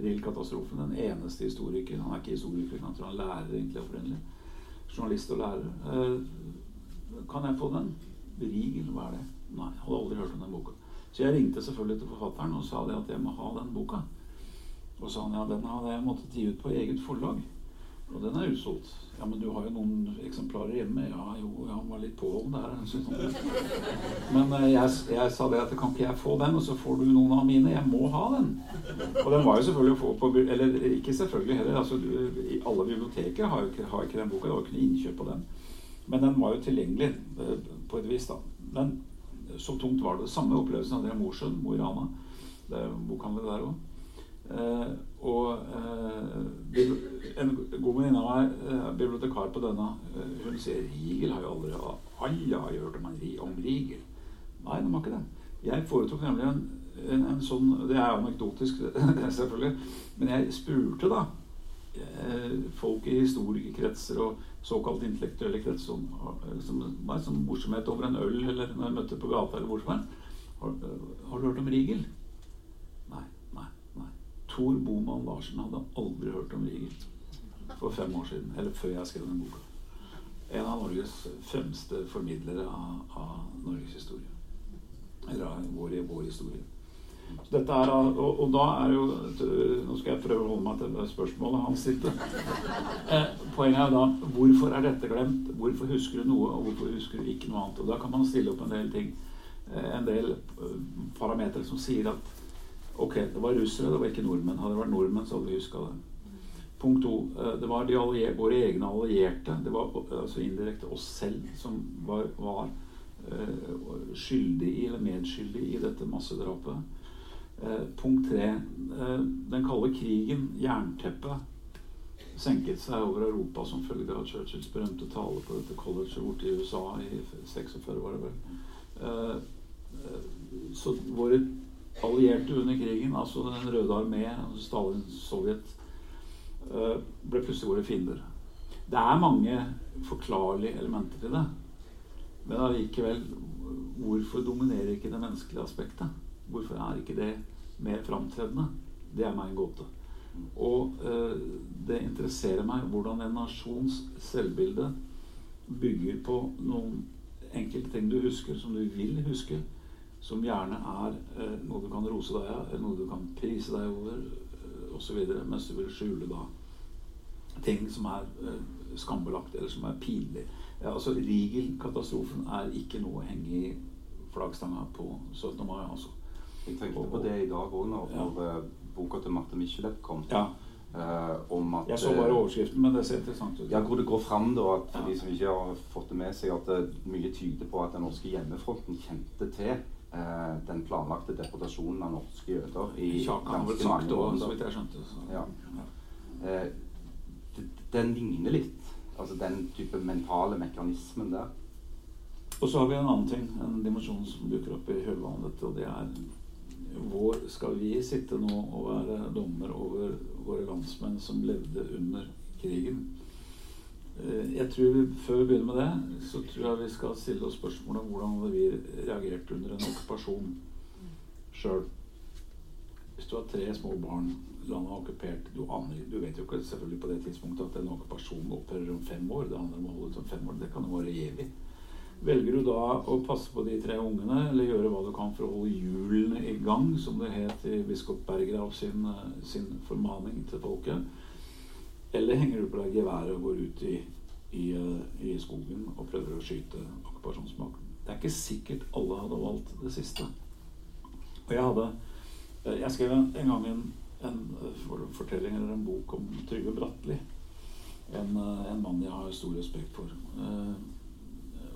Riel-katastrofen. Den eneste historiker Han er ikke historiker, han tror han er lærer egentlig opprinnelig. Journalist og lærer. Eh, kan jeg få den? Riegel, hva er det? Nei, jeg hadde aldri hørt om den boka. Så jeg ringte selvfølgelig til forfatteren og sa det at jeg må ha den boka. Og sa han ja, den hadde jeg måttet gi ut på eget forlag. Og den er utsolgt. Ja, men du har jo noen eksemplarer hjemme. Ja, jo, han var litt påholden der. her Men eh, jeg, jeg, sa det at kan ikke jeg få den, og så får du noen av mine. Jeg må ha den. Og den var jo selvfølgelig å få på Eller ikke selvfølgelig heller. altså i Alle biblioteker har jo ikke, har ikke den boka. Det var ikke noe innkjøp på den. Men den var jo tilgjengelig eh, på et vis, da. Men så tungt var det. det Samme opplevelsen av det i Mosjøen, Mo i Rana. Det er bokhandler der òg. Eh, og eh, en god venninne av meg, eh, bibliotekar på denne, hun sier Riegel har jo aldri Alle har hørt om, om Riegel. Nei, de har ikke det. Jeg foretok nemlig en, en, en sånn Det er anekdotisk, selvfølgelig. Men jeg spurte da folk i historikerkretser og såkalt intellektuelle kretser som, som som morsomhet over en øl eller når jeg møtte på gata eller hvor som helst. Har, har du hørt om Riegel? Tor Boman Larsen hadde aldri hørt om Rigel for fem år siden. Eller før jeg skrev den boka. En av Norges fremste formidlere av, av Norges historie. Eller av vår, vår historie. Dette er, og, og, da er jo Nå skal jeg prøve å holde meg til spørsmålet han stilte. Eh, poenget er da hvorfor er dette glemt? Hvorfor husker du noe, og hvorfor husker du ikke noe annet? Og Da kan man stille opp en del ting. Eh, en del eh, parametere som sier at Ok, det var russere, det var ikke nordmenn. Hadde det vært nordmenn, så hadde vi huska det. Punkt to. Eh, det var de våre egne allierte, det var altså indirekte oss selv, som var, var uh, skyldig eller medskyldig i dette massedrapet. Uh, punkt tre. Den kalde krigen, jernteppet, senket seg over Europa som følge av Churchills berømte tale på dette colleget borte i USA i 46, var det vel. så våre allierte under krigen, altså Den røde armé, altså Stalin, Sovjet, eh, ble plutselig våre fiender. Det er mange forklarlige elementer til det. Men allikevel, hvorfor dominerer ikke det menneskelige aspektet? Hvorfor er ikke det mer framtredende? Det er meg en gåte. Og eh, det interesserer meg hvordan en nasjons selvbilde bygger på noen enkelte ting du husker, som du vil huske, som gjerne er eh, noe du kan rose deg av, noe du kan prise deg over eh, osv., mens du vil skjule da ting som er eh, skambelagt, eller som er pinlig. Ja, altså Rigel-katastrofen er ikke noe å henge i flaggstanga på 17. mai. altså. Jeg tenkte på det i dag òg, når, ja. uh, boka til Marte Michelet kom. Ja. Uh, om at, jeg så bare overskriften, men det ser interessant ut. Ja, Hvor det går fram, da, at ja. de som ikke har fått det med seg, at det mye tyder på at den norske hjemmefronten kjente til eh, den planlagte deportasjonen av norske jøder i ganske mange år. Så vidt jeg skjønte. Ja. Eh, den ligner litt. Altså den type mentale mekanismen der. Og så har vi en annen ting, en dimensjon som dukker opp i kjølvannet og det er hvor skal vi sitte nå og være dommer over våre landsmenn som levde under krigen? Eh, jeg tror Før vi begynner med det, så tror jeg vi skal stille oss spørsmålet om hvordan hadde vi reagert under en okkupasjon sjøl. Hvis du har tre små barn, landet er okkupert du, aner, du vet jo ikke selvfølgelig på det tidspunktet at en okkupasjon opphører om fem år. Det handler om å holde ut om fem år. Det kan jo være evig. Velger du da å passe på de tre ungene, eller gjøre hva du kan for å holde hjulene i gang, som det het i biskop Berggrav sin, sin formaning til folket? Eller henger du på deg geværet og går ut i, i, i, skogen og prøver å skyte okkupasjonsmakten? Det er ikke sikkert alle hadde valgt det siste. Og jeg hadde Jeg skrev en, en gang en, en fortelling eller en bok om Trygve Bratteli. En, en mann jeg har stor respekt for. Eh,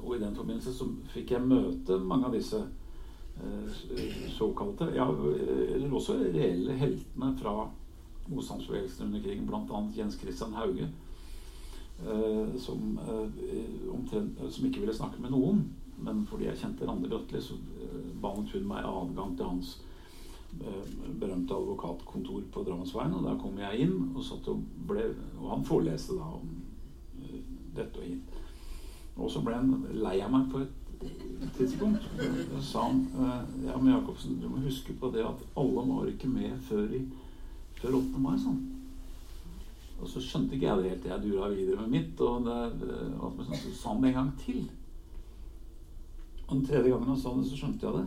og i den forbindelse så fikk jeg møte mange av disse eh, såkalte, ja, eller også reelle heltene fra motstandsbevegelsen under krigen, bl.a. Jens Christian Hauge, eh, som, eh, omtrent, som ikke ville snakke med noen. Men fordi jeg kjente Randi Bratteli, så banet hun meg adgang til hans berømte advokatkontor på Drammensveien. Og der kom jeg inn, og, og, ble, og han foreleste da om dette og hit. Og så ble han lei av meg på et tidspunkt. Så sa han ja, men Jacobsen, du må huske på det at alle var ikke med før i før 8. mai. sånn. Og så skjønte ikke jeg det helt. Jeg dura videre med mitt. Og, det, og så sa han det en gang til. Og den tredje gangen han sa det, så skjønte jeg det.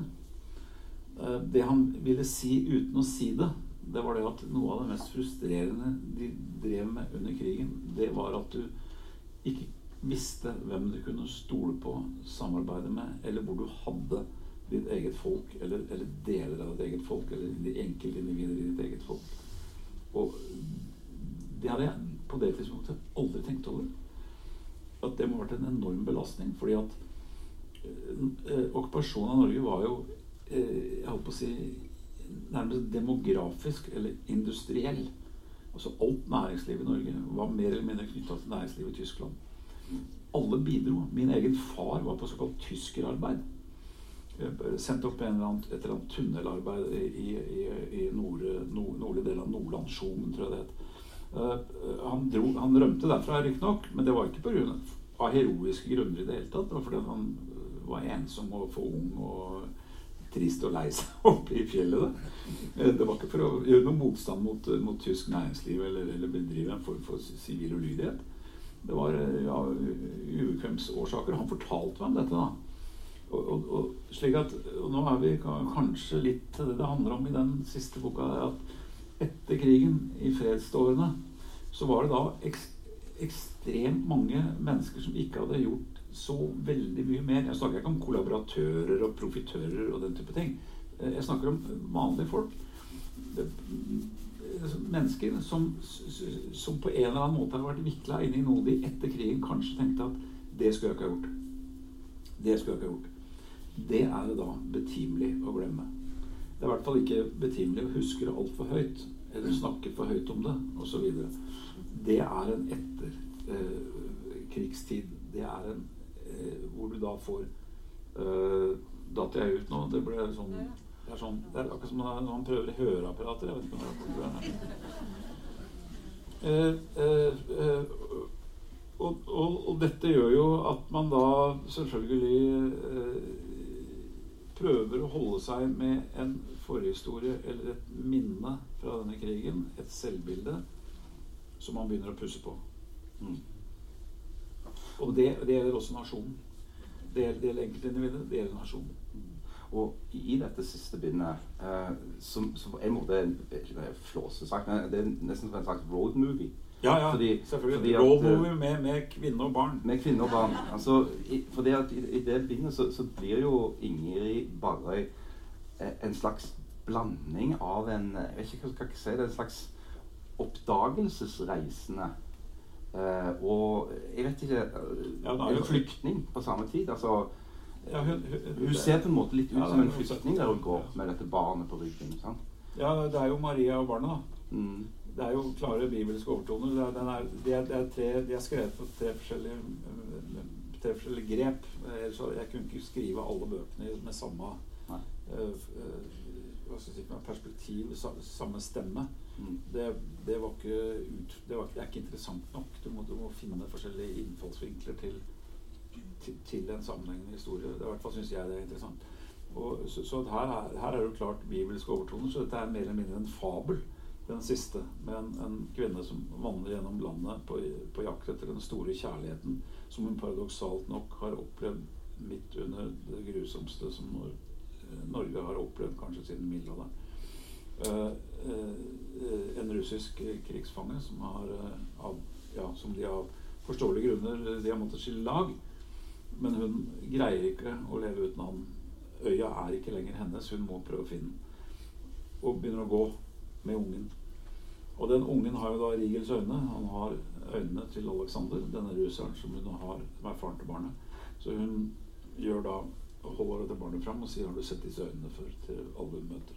Eh, det han ville si uten å si det, det var det at noe av det mest frustrerende de drev med under krigen, det var at du ikke visste hvem du kunne stole på, samarbeide med, eller hvor du hadde ditt eget folk, eller, eller deler av ditt eget folk, eller de enkeltindivider i ditt eget folk. Og det hadde jeg på det tidspunktet aldri tenkt over. At det må ha vært en enorm belastning. Fordi at eh, okkupasjonen av Norge var jo eh, jeg holdt på å si nærmest demografisk eller industriell. Altså Alt næringsliv i Norge var mer eller mindre knytta til næringslivet i Tyskland. Alle bidro. Min egen far var på såkalt tyskerarbeid. Sendt opp en eller annen, et eller annet tunnelarbeid i, i, i nord, nord, nordlig del av Nordland, Skjomen, tror jeg det het. Uh, han, dro, han rømte derfra, riktignok, men det var ikke på grunn av heroiske grunner i det hele tatt. Det var fordi han var ensom og for ung og trist og lei seg oppe i fjellet. Da. det var ikke for å gjøre noen motstand mot, mot tysk næringsliv eller, eller, bedrive en form for sivil ulydighet. Det var ja, ubekvemsårsaker. Han fortalte meg om dette. da og, og, slik at, og nå er vi kanskje litt til det det handler om i den siste boka. At etter krigen, i fredsårene, så var det da ek, ekstremt mange mennesker som ikke hadde gjort så veldig mye mer. Jeg snakker ikke om kollaboratører og profitører og den type ting. Jeg snakker om vanlige folk. Mennesker som, som på en eller annen måte har vært vikla inn i noe de etter krigen kanskje tenkte at det skulle jeg ikke ha gjort. Det skulle jeg ikke ha gjort det er det da betimelig å glemme. Det er i hvert fall ikke betimelig å huske det altfor høyt, eller snakke for høyt om det, osv. Det er en etterkrigstid. Eh, det er en eh, hvor du da får eh, Datt jeg ut nå? Det ble sånn Det er, sånn, det er akkurat som når man prøver høreapparater. Jeg vet ikke om det er eh, eh, eh, og, og, og, dette gjør jo at man da selvfølgelig prøver å holde seg med en forhistorie eller et minne fra denne krigen, et selvbilde, som man begynner å pusse på. Mm. Og det, det, gjelder også nasjonen. Det gjelder, det gjelder enkeltindividet, det gjelder nasjonen. Og i dette siste bindet, eh, som, som, på en måte er flåsesagt, men det er nesten som en slags road movie ja, ja, fordi, selvfølgelig. Roadmovie eh, med, med kvinne og barn. Med kvinne og barn. Altså, i, fordi at i, i det bindet så, så, blir jo Ingrid Barøy eh, en slags blanding av en Jeg vet ikke hva jeg skal si det, en slags oppdagelsesreisende. Uh, og jeg vet ikke ja, En flyktning på samme tid. Altså, ja, hun, hun, hun, ser på en måte litt ut ja, som en flyktning der hun går med dette barnet på ryggen. Sant? Ja, det er jo Maria og barnet, da. Mm det er jo klare bibelske overtoner. Det er, er, det er, er tre, de er skrevet på tre forskjellige, tre forskjellige grep. Så jeg kunne ikke skrive alle bøkene med samme uh, hva skal jeg si, perspektiv, samme stemme, Mm. det, det, var ikke ut, det, var, det, er ikke interessant nok. Du må, du må finne forskjellige innfallsvinkler til, til, til, en sammenhengende historie. I hvert fall syns jeg det er interessant. Og, så, så her, er, her er det jo klart bibelske overtoner, så dette er mer eller mindre en fabel den siste, med en, en, kvinne som vandrer gjennom landet på, på, jakt etter den store kjærligheten, som hun paradoksalt nok har opplevd midt under det grusomste som Norge har opplevd kanskje siden middelalderen. Uh, uh, en russisk krigsfange som, har, uh, av, ja, som de av forståelige grunner de har måttet skille lag. Men hun greier ikke å leve uten han. Øya er ikke lenger hennes. Hun må prøve å finne den. Og begynner å gå med ungen. Og den ungen har jo da Rigels øyne. Han har øynene til Alexander, denne russeren som hun har, er faren til barnet. Så hun gjør da holder dette barnet fram og sier 'Har du sett disse øynene før?' til alle hun møter.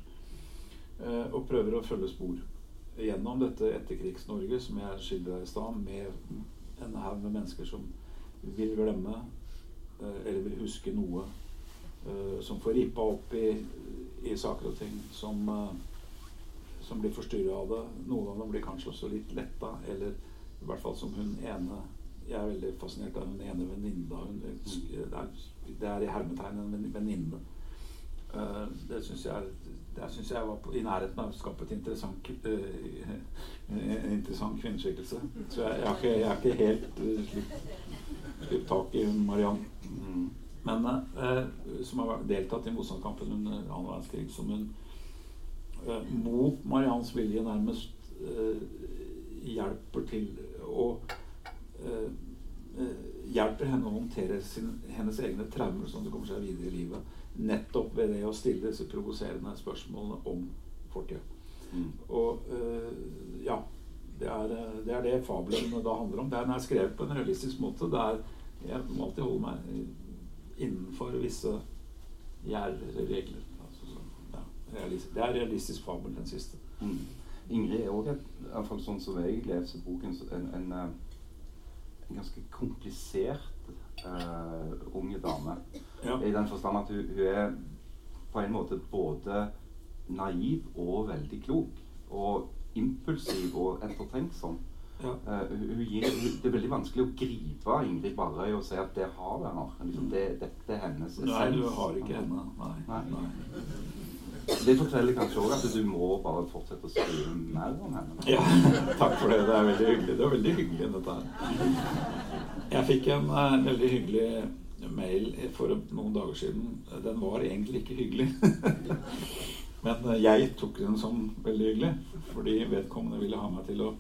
Eh, og prøver å følge spor gjennom dette etterkrigs-Norge som jeg skildra i stad, med en haug med mennesker som vil glemme eh, eller vil huske noe. Eh, som får rippa opp i, i saker og ting. Som eh, som blir forstyrra av det. Noen av dem blir kanskje også litt letta, eller i hvert fall som hun ene Jeg er veldig fascinert av hun ene venninna. Det er i hermetegn en venninne. Uh, det syns jeg, synes jeg var på, i nærheten av å skape et interessant uh, en interessant kvinneskikkelse. Så jeg, jeg, er ikke, jeg er ikke helt uh, slitt tak i Mariann. Mm. Men som har deltatt i motstandskampen under annen verdenskrig, som hun Eh, mot Marians vilje nærmest eh, hjelper til å eh, Hjelper henne å håndtere sin, hennes egne traumer sånn at det kommer seg videre i livet. Nettopp ved det å stille disse provoserende spørsmålene om fortida. Mm. Og ja. Det er, det er, det fabelen da handler om. Den er skrevet på en realistisk måte. Det er, jeg må alltid holde meg innenfor visse regler. Det er realistisk fabel, den siste. Mm. Ingrid er òg, iallfall sånn som jeg leser boken, en, en, eh, en ganske komplisert uh, unge dame. Ja. I den forstand at hun, hun, er på en måte både naiv og veldig klok. Og impulsiv og ettertenksom. Ja. Uh, hun gir, det er veldig vanskelig å gripe Ingrid Barrøy og si at det har her. Liksom det, dette er hennes essens. Nei, du har ikke henne. Nei. Nei. Nei. Det forteller kanskje òg at du må bare fortsette å skrive mer om henne? Ja, takk for det. Det er veldig hyggelig. Det er veldig hyggelig, dette her. Jeg fikk en uh, veldig hyggelig mail for noen dager siden. Den var egentlig ikke hyggelig. Men uh, jeg tok den som veldig hyggelig, fordi vedkommende ville ha meg til å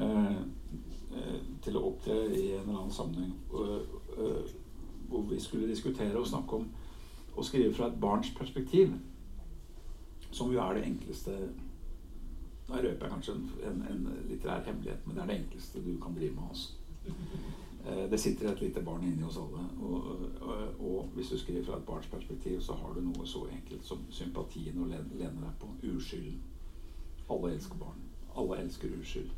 uh, til å opptre i en eller annen sammenheng hvor vi skulle diskutere og snakke om å skrive fra et barns perspektiv. Som jo er det enkleste Da røper jeg kanskje en, en, litterær hemmelighet, men det er det enkleste du kan drive med. Altså. Det sitter et lite barn inni oss alle. Og, og, og, hvis du skriver fra et barns perspektiv, så har du noe så enkelt som sympatien å lene, lene deg på. Uskylden. Alle elsker barn. Alle elsker uskyld.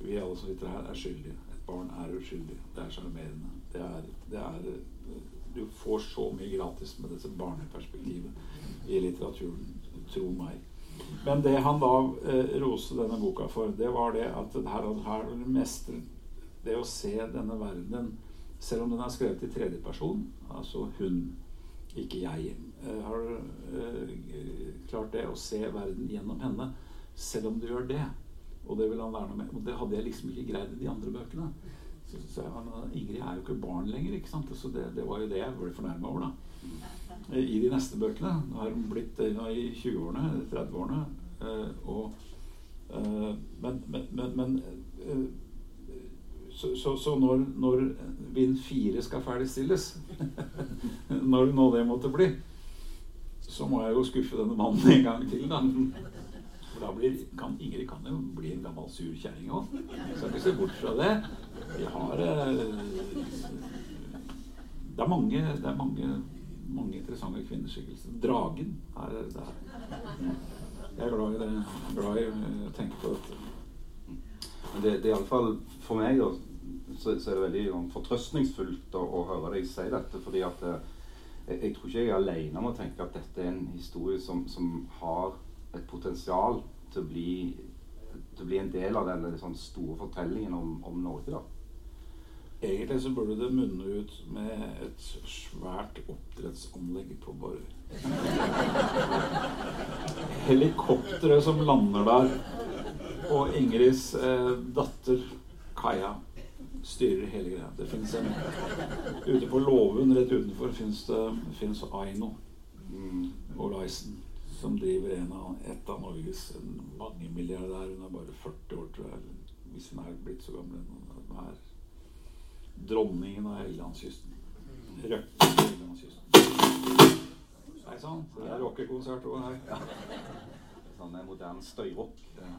Vi alle som sitter her, er skyldige. Et barn er uskyldig. Det er sjarmerende. Det, det er, Du får så mye gratis med dette barneperspektivet i litteraturen tro meg. Men det han da eh, roste denne boka for, det var det at her, her mestret det å se denne verden Selv om den er skrevet i tredjeperson, altså hun, ikke jeg, eh, har eh, klart det å se verden gjennom henne. Selv om du gjør det. Og det vil han være med. Og det hadde jeg liksom ikke greid i de andre bøkene. Så, så jeg, Ingrid er jo ikke barn lenger, ikke sant? Så det, det var jo det jeg ble fornærma over, da i de neste bøkene. Nå har de blitt nå, i 20-årene, 30-årene. Eh, eh, men, men, men, eh, så, så, så, når, når Vind 4 skal ferdigstilles, når nå det måtte bli, så må jeg jo skuffe denne mannen en gang til. da. For da blir, kan, Ingrid kan jo bli en gammel sur kjerring òg. Skal ikke se bort fra det. Vi har Det er mange, det er mange mange interessante kvinneskikkelser. Dragen er der. Jeg er glad i det. Glad i å tenke på dette. Men det, det er iallfall for meg da, så, så, er det veldig sånn, fortrøstningsfullt å, å, høre deg si dette. fordi at eh, jeg, jeg, tror ikke jeg er alene om å tenke at dette er en historie som, som har et potensial til å bli, til å bli en del av den liksom, store fortellingen om, om Norge. da. Egentlig så burde det munne ut med et svært oppdrettsanlegg på Borøy. Helikopteret som lander der, og Ingrids eh, datter Kaja styrer hele greia. Det fins en Ute på låven rett utenfor fins Aino og Olaisen, som driver en av, et av Norges mangemilliardær. Hun er bare 40 år, tror jeg. Hvis hun er blitt så gammel. Hun er dronningen av Helgelandskysten. Røkke på Helgelandskysten. Hei sann, det er rockekonsert òg her. Sånn en moderne støyrock. Ja.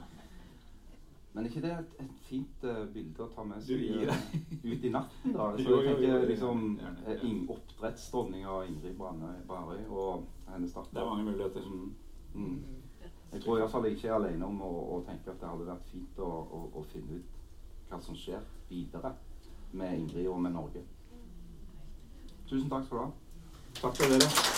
Men er ikke det et, et fint uh, bilde å ta med seg eh, ut i natten, da? Så Jo, jo, jeg tenker liksom eh, ja. oppdrettsdronninga Ingrid Brandøy Barøy og hennes datter. Det er mange muligheter. Mm. Mm. Jeg tror iallfall jeg ikke er alene om å, å tenke at det hadde vært fint å, å, å finne ut hva som skjer videre med Ingrid og med Norge. Tusen takk skal du ha. Takk for dere.